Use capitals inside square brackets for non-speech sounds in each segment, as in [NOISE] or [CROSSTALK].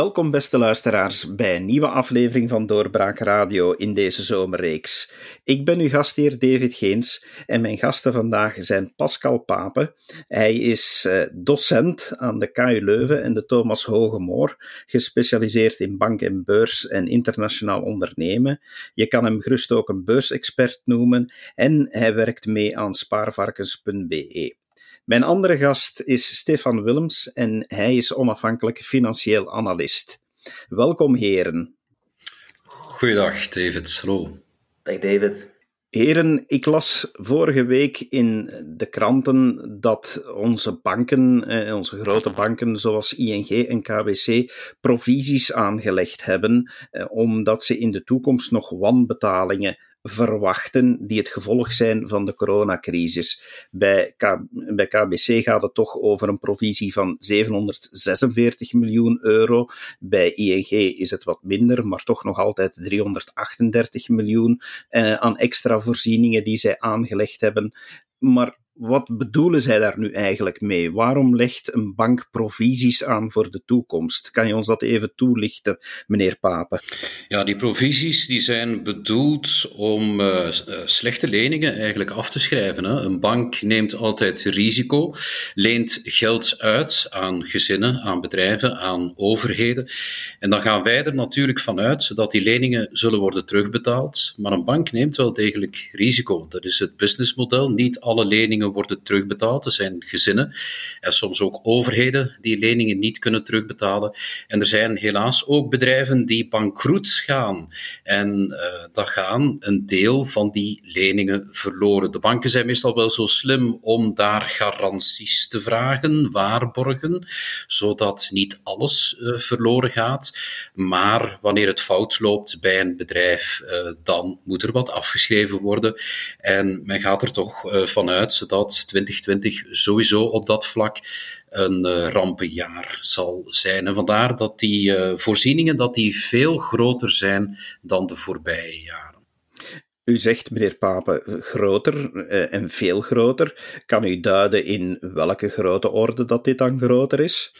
Welkom, beste luisteraars, bij een nieuwe aflevering van Doorbraak Radio in deze zomerreeks. Ik ben uw gastheer David Geens en mijn gasten vandaag zijn Pascal Pape. Hij is uh, docent aan de KU Leuven en de Thomas Hogemoor, gespecialiseerd in bank en beurs en internationaal ondernemen. Je kan hem gerust ook een beursexpert noemen en hij werkt mee aan spaarvarkens.be. Mijn andere gast is Stefan Willems en hij is onafhankelijk financieel analist. Welkom, heren. Goeiedag, David. Hallo. Dag, David. Heren, ik las vorige week in de kranten dat onze banken, eh, onze grote banken zoals ING en KBC, provisies aangelegd hebben, eh, omdat ze in de toekomst nog wanbetalingen verwachten die het gevolg zijn van de coronacrisis. Bij, bij KBC gaat het toch over een provisie van 746 miljoen euro. Bij ING is het wat minder, maar toch nog altijd 338 miljoen eh, aan extra voorzieningen die zij aangelegd hebben. Maar wat bedoelen zij daar nu eigenlijk mee? Waarom legt een bank provisies aan voor de toekomst? Kan je ons dat even toelichten, meneer Papen? Ja, die provisies die zijn bedoeld om uh, slechte leningen eigenlijk af te schrijven. Hè. Een bank neemt altijd risico, leent geld uit aan gezinnen, aan bedrijven, aan overheden. En dan gaan wij er natuurlijk vanuit dat die leningen zullen worden terugbetaald. Maar een bank neemt wel degelijk risico. Dat is het businessmodel. Niet alle leningen worden terugbetaald. Er zijn gezinnen en soms ook overheden die leningen niet kunnen terugbetalen. En er zijn helaas ook bedrijven die bankroet gaan. En uh, dat gaan een deel van die leningen verloren. De banken zijn meestal wel zo slim om daar garanties te vragen, waarborgen, zodat niet alles uh, verloren gaat. Maar wanneer het fout loopt bij een bedrijf, uh, dan moet er wat afgeschreven worden. En men gaat er toch vanuit dat dat 2020 sowieso op dat vlak een uh, rampenjaar zal zijn. En vandaar dat die uh, voorzieningen dat die veel groter zijn dan de voorbije jaren. U zegt, meneer Pape, groter uh, en veel groter. Kan u duiden in welke grote orde dat dit dan groter is?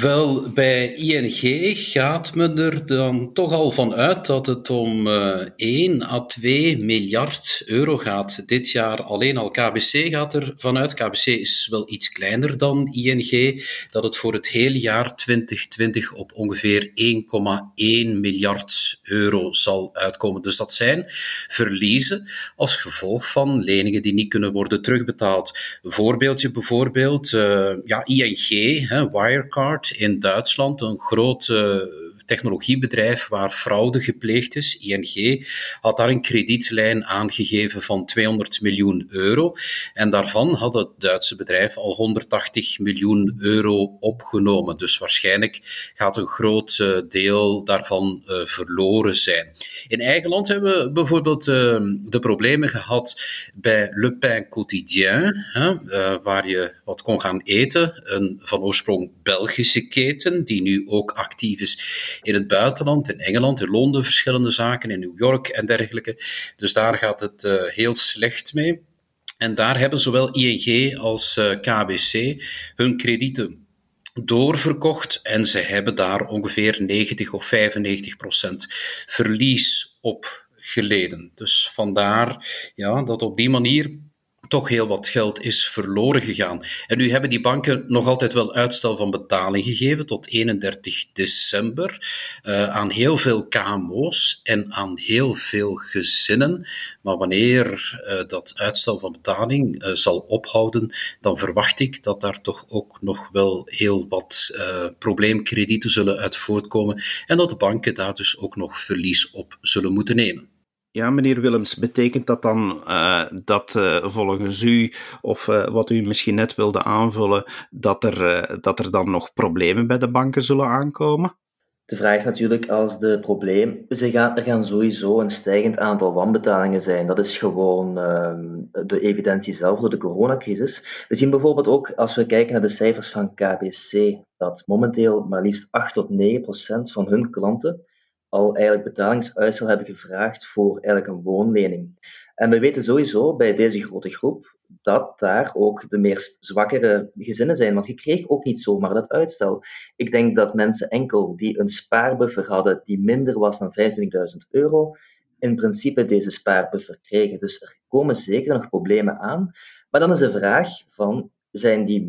Wel, bij ING gaat men er dan toch al van uit dat het om uh, 1 à 2 miljard euro gaat. Dit jaar alleen al KBC gaat er vanuit. KBC is wel iets kleiner dan ING. Dat het voor het hele jaar 2020 op ongeveer 1,1 miljard euro zal uitkomen. Dus dat zijn verliezen als gevolg van leningen die niet kunnen worden terugbetaald. Een voorbeeldje bijvoorbeeld, uh, ja, ING, hè, Wirecard in Duitsland, een groot technologiebedrijf waar fraude gepleegd is, ING, had daar een kredietlijn aangegeven van 200 miljoen euro. En daarvan had het Duitse bedrijf al 180 miljoen euro opgenomen. Dus waarschijnlijk gaat een groot uh, deel daarvan uh, verloren zijn. In eigen land hebben we bijvoorbeeld uh, de problemen gehad bij Le Pain Quotidien, waar je wat kon gaan eten. Een van oorsprong Belgische keten, die nu ook actief is in het buitenland, in Engeland, in Londen, verschillende zaken, in New York en dergelijke. Dus daar gaat het uh, heel slecht mee. En daar hebben zowel ING als uh, KBC hun kredieten doorverkocht en ze hebben daar ongeveer 90 of 95 procent verlies op geleden. Dus vandaar ja, dat op die manier toch heel wat geld is verloren gegaan. En nu hebben die banken nog altijd wel uitstel van betaling gegeven tot 31 december uh, aan heel veel KMO's en aan heel veel gezinnen. Maar wanneer uh, dat uitstel van betaling uh, zal ophouden, dan verwacht ik dat daar toch ook nog wel heel wat probleemkredieten zullen uit voortkomen en dat de banken daar dus ook nog verlies op zullen moeten nemen. Ja, meneer Willems, betekent dat dan uh, dat uh, volgens u, of uh, wat u misschien net wilde aanvullen, dat er, dat er dan nog problemen bij de banken zullen aankomen? De vraag is natuurlijk, als de probleem, ze gaan, er gaan sowieso een stijgend aantal wanbetalingen zijn. Dat is gewoon ehm, de evidentie zelf door de coronacrisis. We zien bijvoorbeeld ook, als we kijken naar de cijfers van KBC, dat momenteel maar liefst 8 tot 9 procent van hun klanten al eigenlijk betalingsuitstel hebben gevraagd voor eigenlijk een woonlening. En we weten sowieso bij deze grote groep dat daar ook de meest zwakkere gezinnen zijn. Want je kreeg ook niet zomaar dat uitstel. Ik denk dat mensen enkel die een spaarbuffer hadden die minder was dan 25.000 euro, in principe deze spaarbuffer kregen. Dus er komen zeker nog problemen aan. Maar dan is de vraag van, zijn die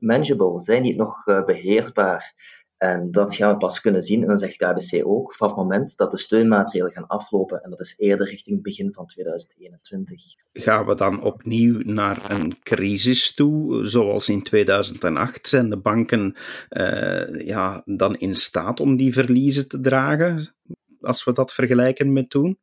manageable? Zijn die nog uh, beheersbaar? En dat gaan we pas kunnen zien, en dan zegt KBC ook, vanaf het moment dat de steunmaatregelen gaan aflopen, en dat is eerder richting begin van 2021. Gaan we dan opnieuw naar een crisis toe, zoals in 2008? Zijn de banken uh, ja, dan in staat om die verliezen te dragen, als we dat vergelijken met toen?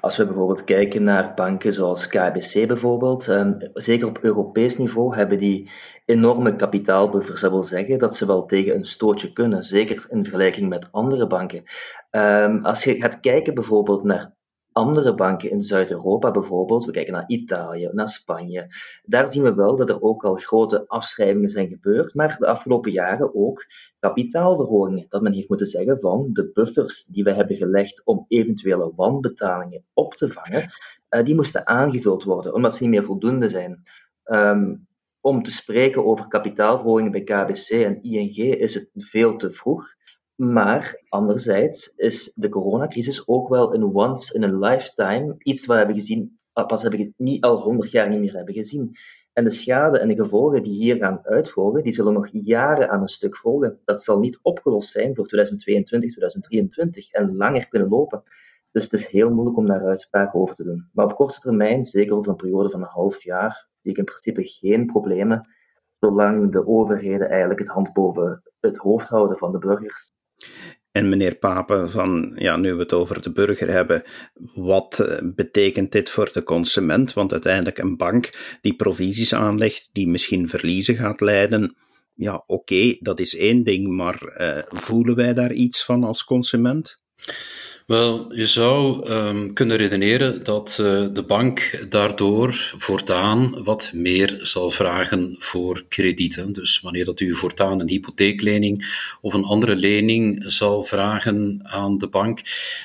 Als we bijvoorbeeld kijken naar banken zoals KBC bijvoorbeeld, ehm, zeker op Europees niveau hebben die enorme kapitaalbuffers. Dat wil zeggen dat ze wel tegen een stootje kunnen, zeker in vergelijking met andere banken. Ehm, als je gaat kijken bijvoorbeeld naar andere banken in Zuid-Europa bijvoorbeeld, we kijken naar Italië, naar Spanje, daar zien we wel dat er ook al grote afschrijvingen zijn gebeurd, maar de afgelopen jaren ook kapitaalverhogingen. Dat men heeft moeten zeggen van de buffers die we hebben gelegd om eventuele wanbetalingen op te vangen, uh, die moesten aangevuld worden, omdat ze niet meer voldoende zijn. Um, om te spreken over kapitaalverhogingen bij KBC en ING is het veel te vroeg. Maar anderzijds is de coronacrisis ook wel een once in a lifetime iets wat we hebben gezien, pas hebben niet al honderd jaar niet meer hebben gezien. En de schade en de gevolgen die hier gaan uitvolgen, die zullen nog jaren aan een stuk volgen. Dat zal niet opgelost zijn voor 2022, 2023 en langer kunnen lopen. Dus het is heel moeilijk om daar uitspraken over te doen. Maar op korte termijn, zeker over een periode van een half jaar, zie ik in principe geen problemen, zolang de overheden eigenlijk het hand boven het hoofd houden van de burgers. En meneer Papen, van, ja, nu we het over de burger hebben, wat eh, betekent dit voor de consument? Want uiteindelijk een bank die provisies aanlegt, die misschien verliezen gaat leiden, ja, oké, dat is één ding, maar uh, voelen wij daar iets van als consument? Wel, je zou um, kunnen redeneren dat uh, de bank daardoor voortaan wat meer zal vragen voor kredieten. Dus wanneer dat u voortaan een hypotheeklening of een andere lening zal vragen aan de bank,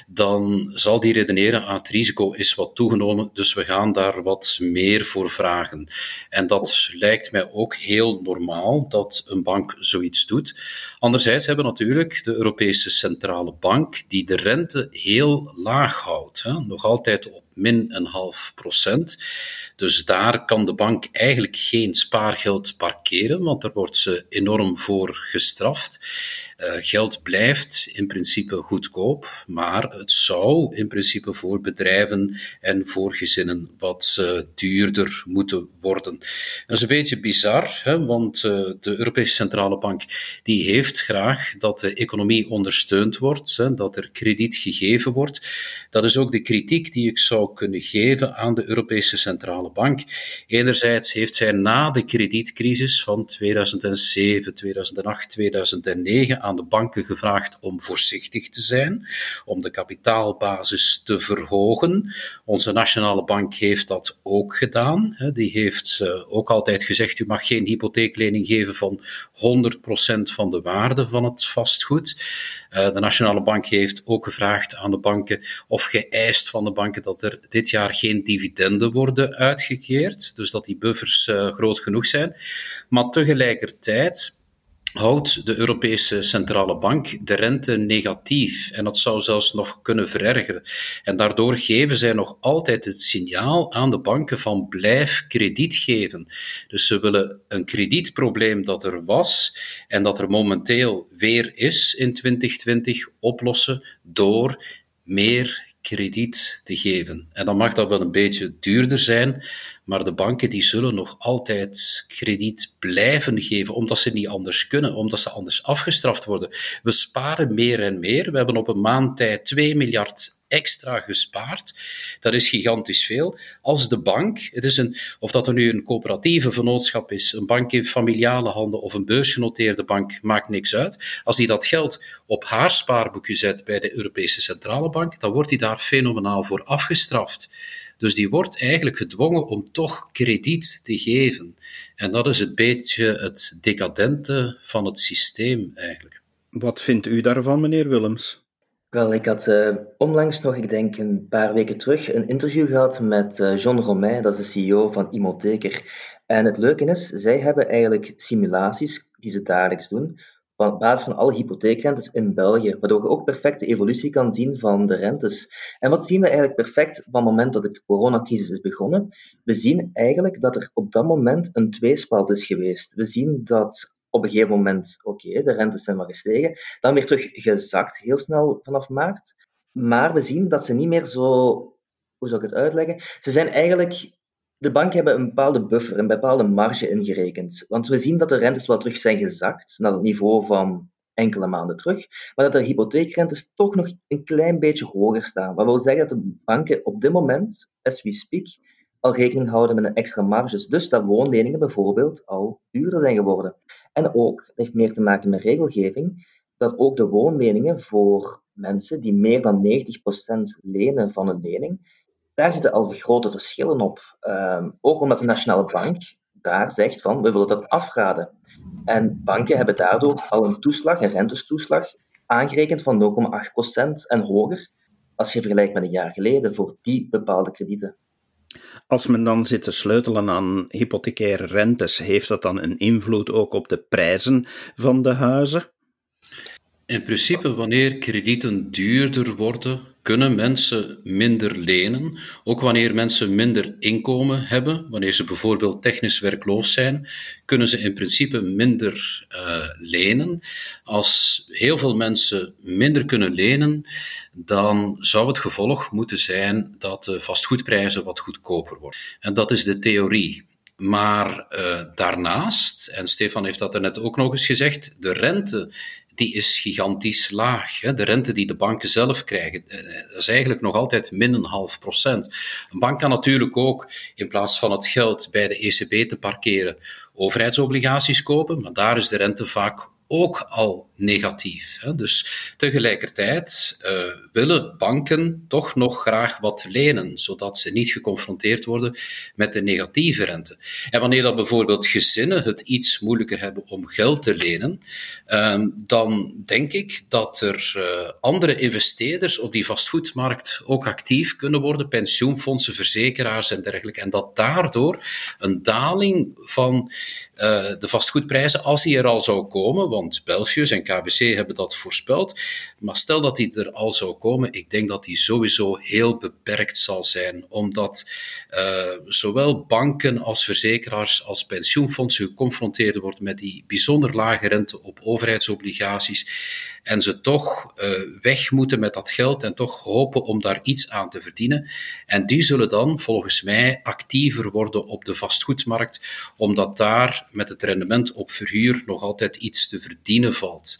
dan zal die redeneren, ah, het risico is wat toegenomen, dus we gaan daar wat meer voor vragen. En dat lijkt mij ook heel normaal dat een bank zoiets doet. Anderzijds hebben natuurlijk de Europese Centrale Bank, die de rente heel laag houdt. Hè? Nog altijd op min een half procent. Dus daar kan de bank eigenlijk geen spaargeld parkeren, want daar wordt ze enorm voor gestraft. Uh, geld blijft in principe goedkoop, maar het zou in principe voor bedrijven en voor gezinnen wat uh, duurder moeten worden. Dat is een beetje bizar, hè, want uh, de Europese Centrale Bank die heeft graag dat de economie ondersteund wordt, hè, dat er krediet gegeven wordt. Dat is ook de kritiek die ik zou kunnen geven aan de Europese Centrale Bank. Enerzijds heeft zij na de kredietcrisis van 2007, 2008, 2009 aan de banken gevraagd om voorzichtig te zijn, om de kapitaalbasis te verhogen. Onze nationale bank heeft dat ook gedaan. Die heeft eh, ook altijd gezegd, u mag geen hypotheeklening geven van 100% van de waarde van het vastgoed. Eh, de nationale bank heeft ook gevraagd aan de banken of geëist van de banken dat er dit jaar geen dividenden worden uitgekeerd, dus dat die buffers uh, groot genoeg zijn. Maar tegelijkertijd houdt de Europese Centrale Bank de rente negatief. En dat zou zelfs nog kunnen verergeren. En daardoor geven zij nog altijd het signaal aan de banken van blijf krediet geven. Dus ze willen een kredietprobleem dat er was en dat er momenteel weer is in 2020 oplossen door meer krediet te geven. En dan mag dat wel een beetje duurder zijn, maar de banken die zullen nog altijd krediet blijven geven, omdat ze niet anders kunnen, omdat ze anders afgestraft worden. We sparen meer en meer. We hebben op een maand tijd 2 miljard extra gespaard. Dat is gigantisch veel. Als de bank, het is een, of dat er nu een coöperatieve vennootschap is, een bank in familiale handen of een beursgenoteerde bank, maakt niks uit. Als die dat geld op haar spaarboekje zet bij de Europese Centrale Bank, dan wordt die daar fenomenaal voor afgestraft. Dus die wordt eigenlijk gedwongen om toch krediet te geven. En dat is het beetje het decadente van het systeem eigenlijk. Wat vindt u daarvan, meneer Willems? Wel, ik had uh, onlangs nog, ik denk een paar weken terug, een interview gehad met uh, John Romain, dat is de CEO van Imotheker. En het leuke is, zij hebben eigenlijk simulaties die ze dagelijks doen, op basis van alle hypotheekrentes in België, waardoor je ook perfect de evolutie kan zien van de rentes. En wat zien we eigenlijk perfect van het moment dat de coronacrisis is begonnen? We zien eigenlijk dat er op dat moment een tweespalt is geweest. We zien dat op een gegeven moment, oké, de rentes zijn maar gestegen, dan weer terug gezakt, heel snel vanaf maart. Maar we zien dat ze niet meer zo, hoe zou ik het uitleggen? Ze zijn eigenlijk de banken hebben een bepaalde buffer, een bepaalde marge ingerekend. Want we zien dat de rentes wel terug zijn gezakt naar het niveau van enkele maanden terug, maar dat de hypotheekrentes toch nog een klein beetje hoger staan. Wat wil zeggen dat de banken op dit moment, as we speak, al rekening houden met een extra marges. Dus dat woonleningen bijvoorbeeld al duurder zijn geworden. En ook, dat heeft meer te maken met regelgeving, dat ook de woonleningen voor mensen die meer dan 90% lenen van een lening, daar zitten al grote verschillen op. Um, ook omdat de Nationale Bank daar zegt van, we willen dat afraden. En banken hebben daardoor al een toeslag, een rentestoeslag, aangerekend van 0,8% en hoger, als je vergelijkt met een jaar geleden, voor die bepaalde kredieten. Als men dan zit te sleutelen aan hypothecaire rentes, heeft dat dan een invloed ook op de prijzen van de huizen? In principe, wanneer kredieten duurder worden, kunnen mensen minder lenen. Ook wanneer mensen minder inkomen hebben, wanneer ze bijvoorbeeld technisch werkloos zijn, kunnen ze in principe minder uh, lenen. Als heel veel mensen minder kunnen lenen, dan zou het gevolg moeten zijn dat vastgoedprijzen wat goedkoper worden. En dat is de theorie. Maar uh, daarnaast, en Stefan heeft dat er net ook nog eens gezegd, de rente die is gigantisch laag. Hè. De rente die de banken zelf krijgen, eh, dat is eigenlijk nog altijd min een half procent. Een bank kan natuurlijk ook, in plaats van het geld bij de ECB te parkeren, overheidsobligaties kopen, maar daar is de rente vaak ook al negatief. Dus tegelijkertijd uh, willen banken toch nog graag wat lenen, zodat ze niet geconfronteerd worden met de negatieve rente. En wanneer dat bijvoorbeeld gezinnen het iets moeilijker hebben om geld te lenen, uh, dan denk ik dat er uh, andere investeerders op die vastgoedmarkt ook actief kunnen worden, pensioenfondsen, verzekeraars en dergelijke, en dat daardoor een daling van uh, de vastgoedprijzen, als die er al zou komen, want Belfius en KBC hebben dat voorspeld, maar stel dat die er al zou komen, ik denk dat die sowieso heel beperkt zal zijn, omdat uh, zowel banken als verzekeraars als pensioenfondsen geconfronteerd worden met die bijzonder lage rente op overheidsobligaties en ze toch uh, weg moeten met dat geld en toch hopen om daar iets aan te verdienen. En die zullen dan volgens mij actiever worden op de vastgoedmarkt, omdat daar met het rendement op verhuur nog altijd iets te verdienen valt.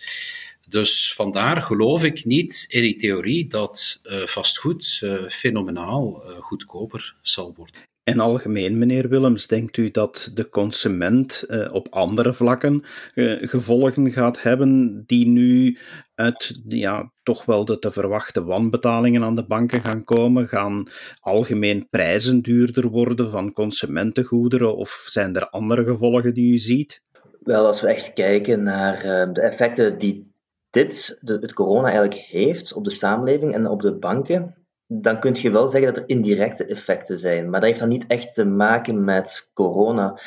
Dus vandaar geloof ik niet in die theorie dat uh, vastgoed uh, fenomenaal uh, goedkoper zal worden. En algemeen, meneer Willems, denkt u dat de consument op andere vlakken gevolgen gaat hebben die nu uit ja, toch wel de te verwachten wanbetalingen aan de banken gaan komen? Gaan algemeen prijzen duurder worden van consumentengoederen of zijn er andere gevolgen die u ziet? Wel, als we echt kijken naar de effecten die dit, de, het corona eigenlijk heeft op de samenleving en op de banken, dan kun je wel zeggen dat er indirecte effecten zijn. Maar dat heeft dan niet echt te maken met corona.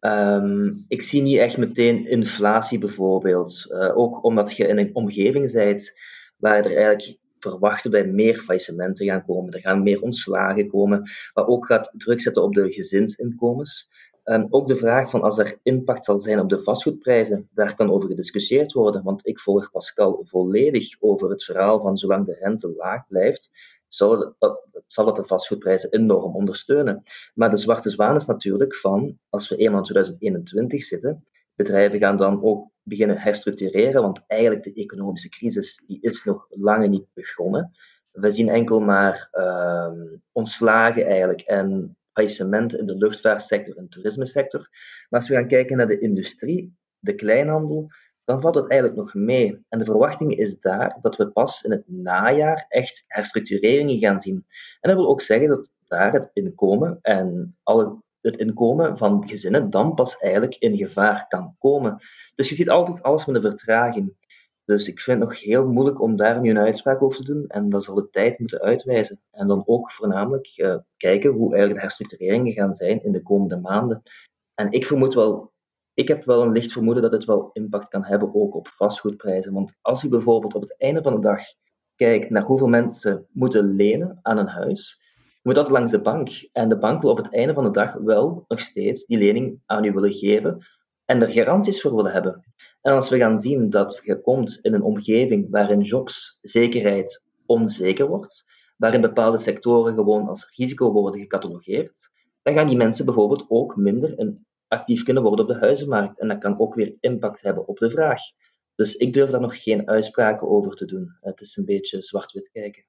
Um, ik zie niet echt meteen inflatie bijvoorbeeld. Uh, ook omdat je in een omgeving bent waar er eigenlijk verwachten bij meer faillissementen gaan komen. Er gaan meer ontslagen komen, wat ook gaat druk zetten op de gezinsinkomens. Ook de vraag van als er impact zal zijn op de vastgoedprijzen, daar kan over gediscussieerd worden. Want ik volg Pascal volledig over het verhaal van zolang de rente laag blijft, zal het, het de vastgoedprijzen enorm ondersteunen. Maar de zwarte zwaan is natuurlijk van, als we eenmaal in 2021 zitten, bedrijven gaan dan ook beginnen herstructureren, want eigenlijk de economische crisis die is nog lange niet begonnen. We zien enkel maar uh, ontslagen eigenlijk en in de luchtvaartsector en toerismesector. Maar als we gaan kijken naar de industrie, de kleinhandel, dan valt het eigenlijk nog mee. En de verwachting is daar dat we pas in het najaar echt herstructureringen gaan zien. En dat wil ook zeggen dat daar het inkomen en alle, het inkomen van gezinnen dan pas eigenlijk in gevaar kan komen. Dus je ziet altijd alles met een vertraging. Dus ik vind het nog heel moeilijk om daar nu een uitspraak over te doen. En dat zal de tijd moeten uitwijzen. En dan ook voornamelijk uh, kijken hoe eigenlijk de herstructureringen gaan zijn in de komende maanden. En ik vermoed wel, ik heb wel een licht vermoeden dat het wel impact kan hebben ook op vastgoedprijzen. Want als u bijvoorbeeld op het einde van de dag kijkt naar hoeveel mensen moeten lenen aan een huis, moet dat langs de bank. En de bank wil op het einde van de dag wel nog steeds die lening aan u willen geven en er garanties voor willen hebben. En als we gaan zien dat je komt in een omgeving waarin jobszekerheid onzeker wordt, waarin bepaalde sectoren gewoon als risico worden gecatalogeerd, dan gaan die mensen bijvoorbeeld ook minder actief kunnen worden op de huizenmarkt. En dat kan ook weer impact hebben op de vraag. Dus ik durf daar nog geen uitspraken over te doen. Het is een beetje zwart-wit kijken.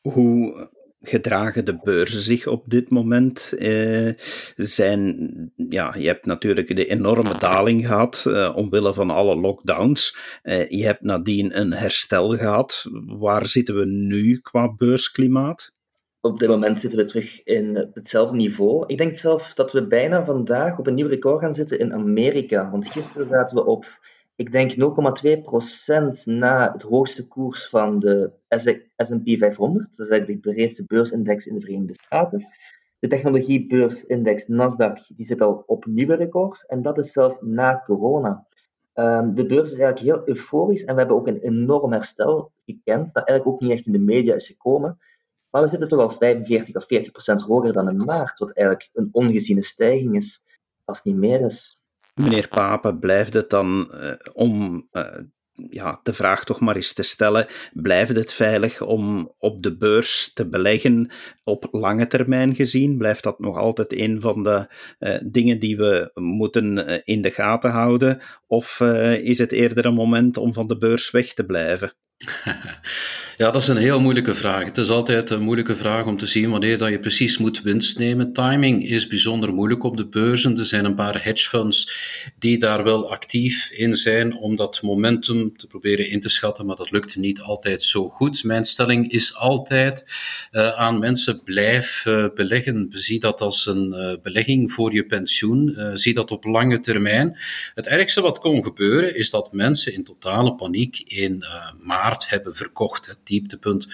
Hoe gedragen de beurzen zich op dit moment? Eh, zijn, ja, je hebt natuurlijk de enorme daling gehad uh, omwille van alle lockdowns. Uh, je hebt nadien een herstel gehad. Waar zitten we nu qua beursklimaat? Op dit moment zitten we terug in hetzelfde niveau. Ik denk zelf dat we bijna vandaag op een nieuw record gaan zitten in Amerika. Want gisteren zaten we op ik denk 0,2% na het hoogste koers van de S&P 500. Dat is eigenlijk de breedste beursindex in de Verenigde Staten. De technologiebeursindex Nasdaq die zit al op nieuwe records en dat is zelf na corona. Um, de beurs is eigenlijk heel euforisch en we hebben ook een enorm herstel gekend, dat eigenlijk ook niet echt in de media is gekomen. Maar we zitten toch al 45 of 40 procent hoger dan in maart, wat eigenlijk een ongeziene stijging is, als het niet meer is. Meneer Papen, blijft het dan uh, om uh, ja, de vraag toch maar eens te stellen: blijft het veilig om op de beurs te beleggen op lange termijn gezien? Blijft dat nog altijd een van de uh, dingen die we moeten in de gaten houden? Of is het eerder een moment om van de beurs weg te blijven? [LAUGHS] Ja, dat is een heel moeilijke vraag. Het is altijd een moeilijke vraag om te zien wanneer dat je precies moet winst nemen. Timing is bijzonder moeilijk op de beurzen. Er zijn een paar hedge funds die daar wel actief in zijn om dat momentum te proberen in te schatten, maar dat lukt niet altijd zo goed. Mijn stelling is altijd uh, aan mensen blijf uh, beleggen. Zie dat als een uh, belegging voor je pensioen. zie dat op lange termijn. Het ergste wat kon gebeuren is dat mensen in totale paniek in maart hebben verkocht. Het dieptepunt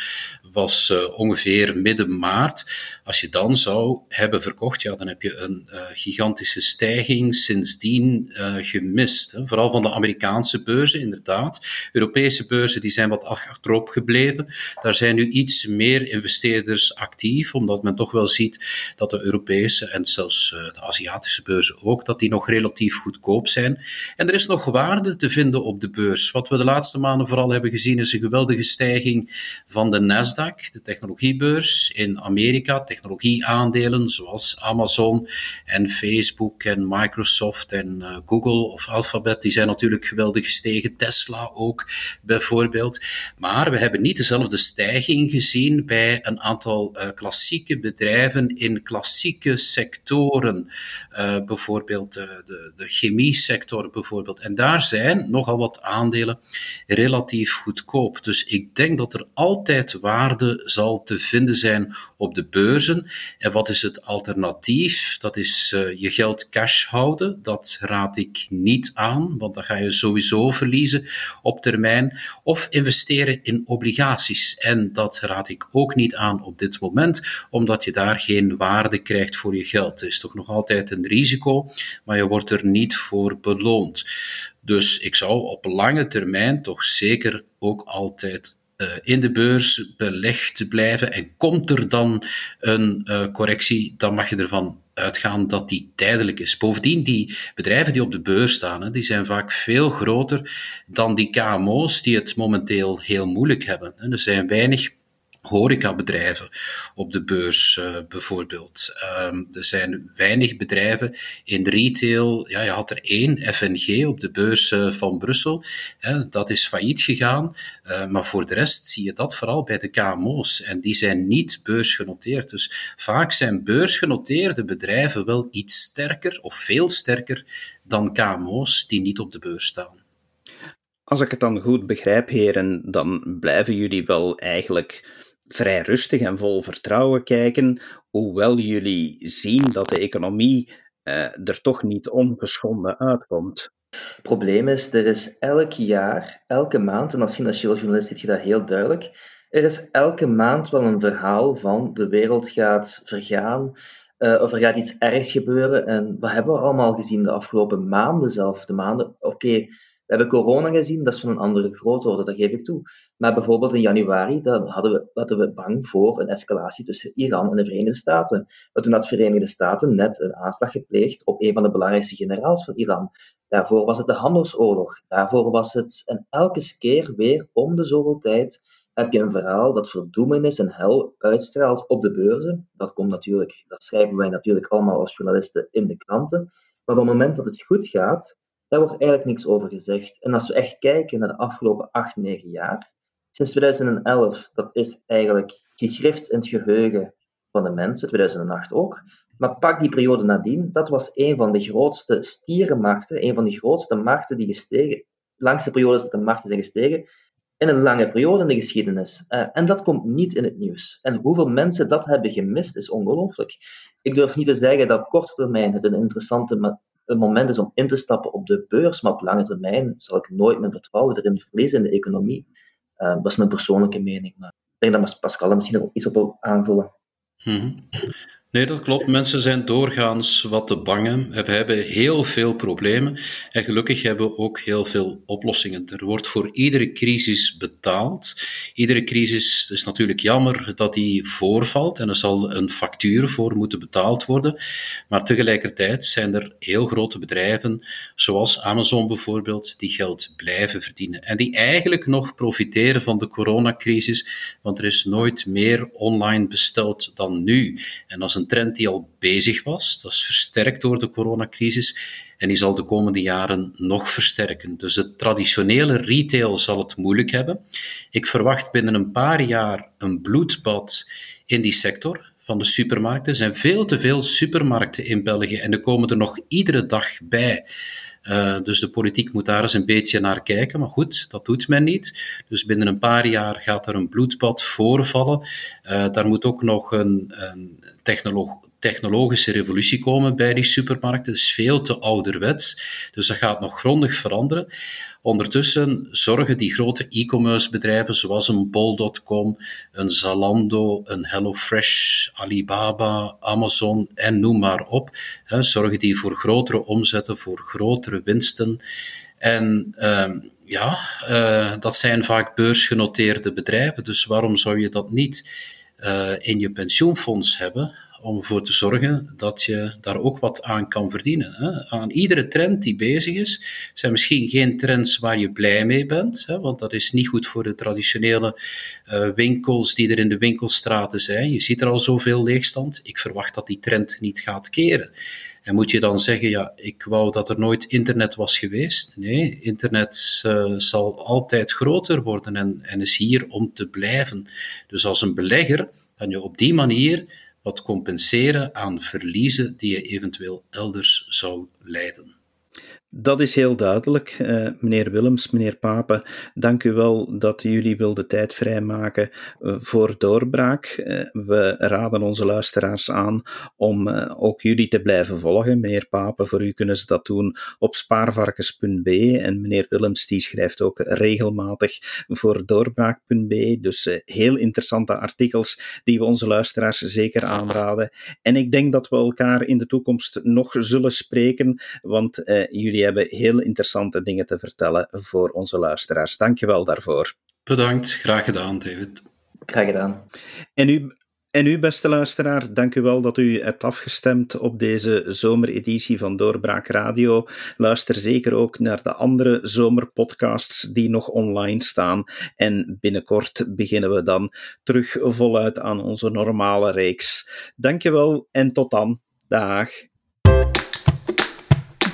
was uh, ongeveer midden maart. Als je dan zou hebben verkocht, ja, dan heb je een uh, gigantische stijging sindsdien uh, gemist. Hè. Vooral van de Amerikaanse beurzen, inderdaad. Europese beurzen die zijn wat achterop gebleven. Daar zijn nu iets meer investeerders actief, omdat men toch wel ziet dat de Europese en zelfs de Aziatische beurzen ook, dat die nog relatief goedkoop zijn. En er is nog waarde te vinden op de beurs. Wat we de laatste maanden vooral hebben gezien is een geweldige stijging van de Nasdaq, de technologiebeurs in Amerika. Technologieaandelen zoals Amazon en Facebook en Microsoft en uh, Google of Alphabet, die zijn natuurlijk geweldig gestegen. Tesla ook bijvoorbeeld. Maar we hebben niet dezelfde stijging gezien bij een aantal uh, klassieke bedrijven in klassieke sectoren. Uh, bijvoorbeeld de, de chemie sector bijvoorbeeld. En daar zijn nogal wat aandelen relatief goedkoop dus ik denk dat er altijd waarde zal te vinden zijn op de En wat is het alternatief? Dat is uh, je geld cash houden. Dat raad ik niet aan, want dan ga je sowieso verliezen op termijn. Of investeren in obligaties. En dat raad ik ook niet aan op dit moment, omdat je daar geen waarde krijgt voor je geld. Het is toch nog altijd een risico, maar je wordt er niet voor beloond. Dus ik zou op lange termijn toch zeker ook altijd in de beurs belegd blijven. En komt er dan een uh, correctie, dan mag je ervan uitgaan dat die tijdelijk is. Bovendien, die bedrijven die op de beurs staan, die zijn vaak veel groter dan die KMO's die het momenteel heel moeilijk hebben. Er zijn weinig horecabedrijven op de beurs uh, bijvoorbeeld. Um, er zijn weinig bedrijven in retail. Ja, je had er één, FNG, op de beurs uh, van Brussel. Hè, dat is failliet gegaan. Uh, maar voor de rest zie je dat vooral bij de KMO's. En die zijn niet beursgenoteerd. Dus vaak zijn beursgenoteerde bedrijven wel iets sterker of veel sterker dan KMO's die niet op de beurs staan. Als ik het dan goed begrijp, heren, dan blijven jullie wel eigenlijk vrij rustig en vol vertrouwen kijken, hoewel jullie zien dat de economie uh, er toch niet ongeschonden uitkomt. Het probleem is, er is elk jaar, elke maand, en als financieel journalist ziet je dat heel duidelijk, er is elke maand wel een verhaal van de wereld gaat vergaan, uh, of er gaat iets ergs gebeuren. En wat hebben we allemaal gezien de afgelopen maanden zelf? De maanden, oké, we hebben corona gezien, dat is van een andere grootorde, dat geef ik toe. Maar bijvoorbeeld in januari dan hadden, we, we bang voor een escalatie tussen Iran en de Verenigde Staten. Maar toen had de Verenigde Staten net een aanslag gepleegd op een van de belangrijkste generaals van Iran. Daarvoor was het de handelsoorlog. Daarvoor was het, en elke keer weer om de zoveel tijd, heb je een verhaal dat verdoemenis en hel uitstraalt op de beurzen. Dat komt natuurlijk, dat schrijven wij natuurlijk allemaal als journalisten in de kranten. Maar op het moment dat het goed gaat, daar wordt eigenlijk niks over gezegd. En als we echt kijken naar de afgelopen 8, 9 jaar, sinds 2011, dat is eigenlijk gegrift in het geheugen van de mensen, 2008 ook. Maar pak die periode nadien, dat was een van de grootste stierenmarkten, een van de grootste markten die gestegen, langste periodes dat de markten zijn gestegen, in een lange periode in de geschiedenis. Uh, en dat komt niet in het nieuws. En hoeveel mensen dat hebben gemist, is ongelooflijk. Ik durf niet te zeggen dat op korte termijn het een interessante een moment is om in te stappen op de beurs, maar op lange termijn zal ik nooit mijn vertrouwen erin verliezen in de economie. Uh, dat is mijn persoonlijke mening. Ik denk dat Pascal er misschien nog iets op wil aanvullen. Mm Nee, dat klopt. Mensen zijn doorgaans wat te bang. We hebben heel veel problemen en gelukkig hebben we ook heel veel oplossingen. Er wordt voor iedere crisis betaald. Iedere crisis is natuurlijk jammer dat die voorvalt en er zal een factuur voor moeten betaald worden. Maar tegelijkertijd zijn er heel grote bedrijven, zoals Amazon bijvoorbeeld, die geld blijven verdienen en die eigenlijk nog profiteren van de coronacrisis, want er is nooit meer online besteld dan nu. En als een trend die al bezig was. Dat is versterkt door de coronacrisis en die zal de komende jaren nog versterken. Dus het traditionele retail zal het moeilijk hebben. Ik verwacht binnen een paar jaar een bloedbad in die sector van de supermarkten. Er zijn veel te veel supermarkten in België en er komen er nog iedere dag bij. Uh, dus de politiek moet daar eens een beetje naar kijken. Maar goed, dat doet men niet. Dus binnen een paar jaar gaat er een bloedbad voorvallen. Uh, daar moet ook nog een, een technologische revolutie komen bij die supermarkten. Dat is veel te ouderwets. Dus dat gaat nog grondig veranderen. Ondertussen zorgen die grote e-commerce bedrijven zoals een bol.com, een Zalando, een HelloFresh, Alibaba, Amazon en noem maar op, hè, zorgen die voor grotere omzetten, voor grotere winsten. En uh, ja, uh, dat zijn vaak beursgenoteerde bedrijven, dus waarom zou je dat niet uh, in je pensioenfonds hebben? Om ervoor te zorgen dat je daar ook wat aan kan verdienen. Hè. Aan iedere trend die bezig is, zijn misschien geen trends waar je blij mee bent, hè, want dat is niet goed voor de traditionele uh, winkels die er in de winkelstraten zijn. Je ziet er al zoveel leegstand. Ik verwacht dat die trend niet gaat keren. En moet je dan zeggen, ja, ik wou dat er nooit internet was geweest? Nee, internet uh, zal altijd groter worden en, en is hier om te blijven. Dus als een belegger kan je op die manier wat compenseren aan verliezen die je eventueel elders zou lijden. Dat is heel duidelijk. Uh, meneer Willems, meneer Pape, dank u wel dat jullie wilden tijd vrijmaken uh, voor doorbraak. Uh, we raden onze luisteraars aan om ook jullie te blijven volgen. Meneer Pape, voor u kunnen ze dat doen op spaarvarkens.be en meneer Willems die schrijft ook regelmatig voor doorbraak.be. Dus heel interessante artikels die we onze luisteraars zeker aanraden. En ik denk dat we elkaar in de toekomst nog zullen spreken, want jullie hebben heel interessante dingen te vertellen voor onze luisteraars. Dank je wel daarvoor. Bedankt, graag gedaan, David. Graag gedaan. En u, en u, beste luisteraar, dank u wel dat u hebt afgestemd op deze zomereditie van Doorbraak Radio. Luister zeker ook naar de andere zomerpodcasts die nog online staan. En binnenkort beginnen we dan terug voluit aan onze normale reeks. Dank je wel en tot dan. Dag.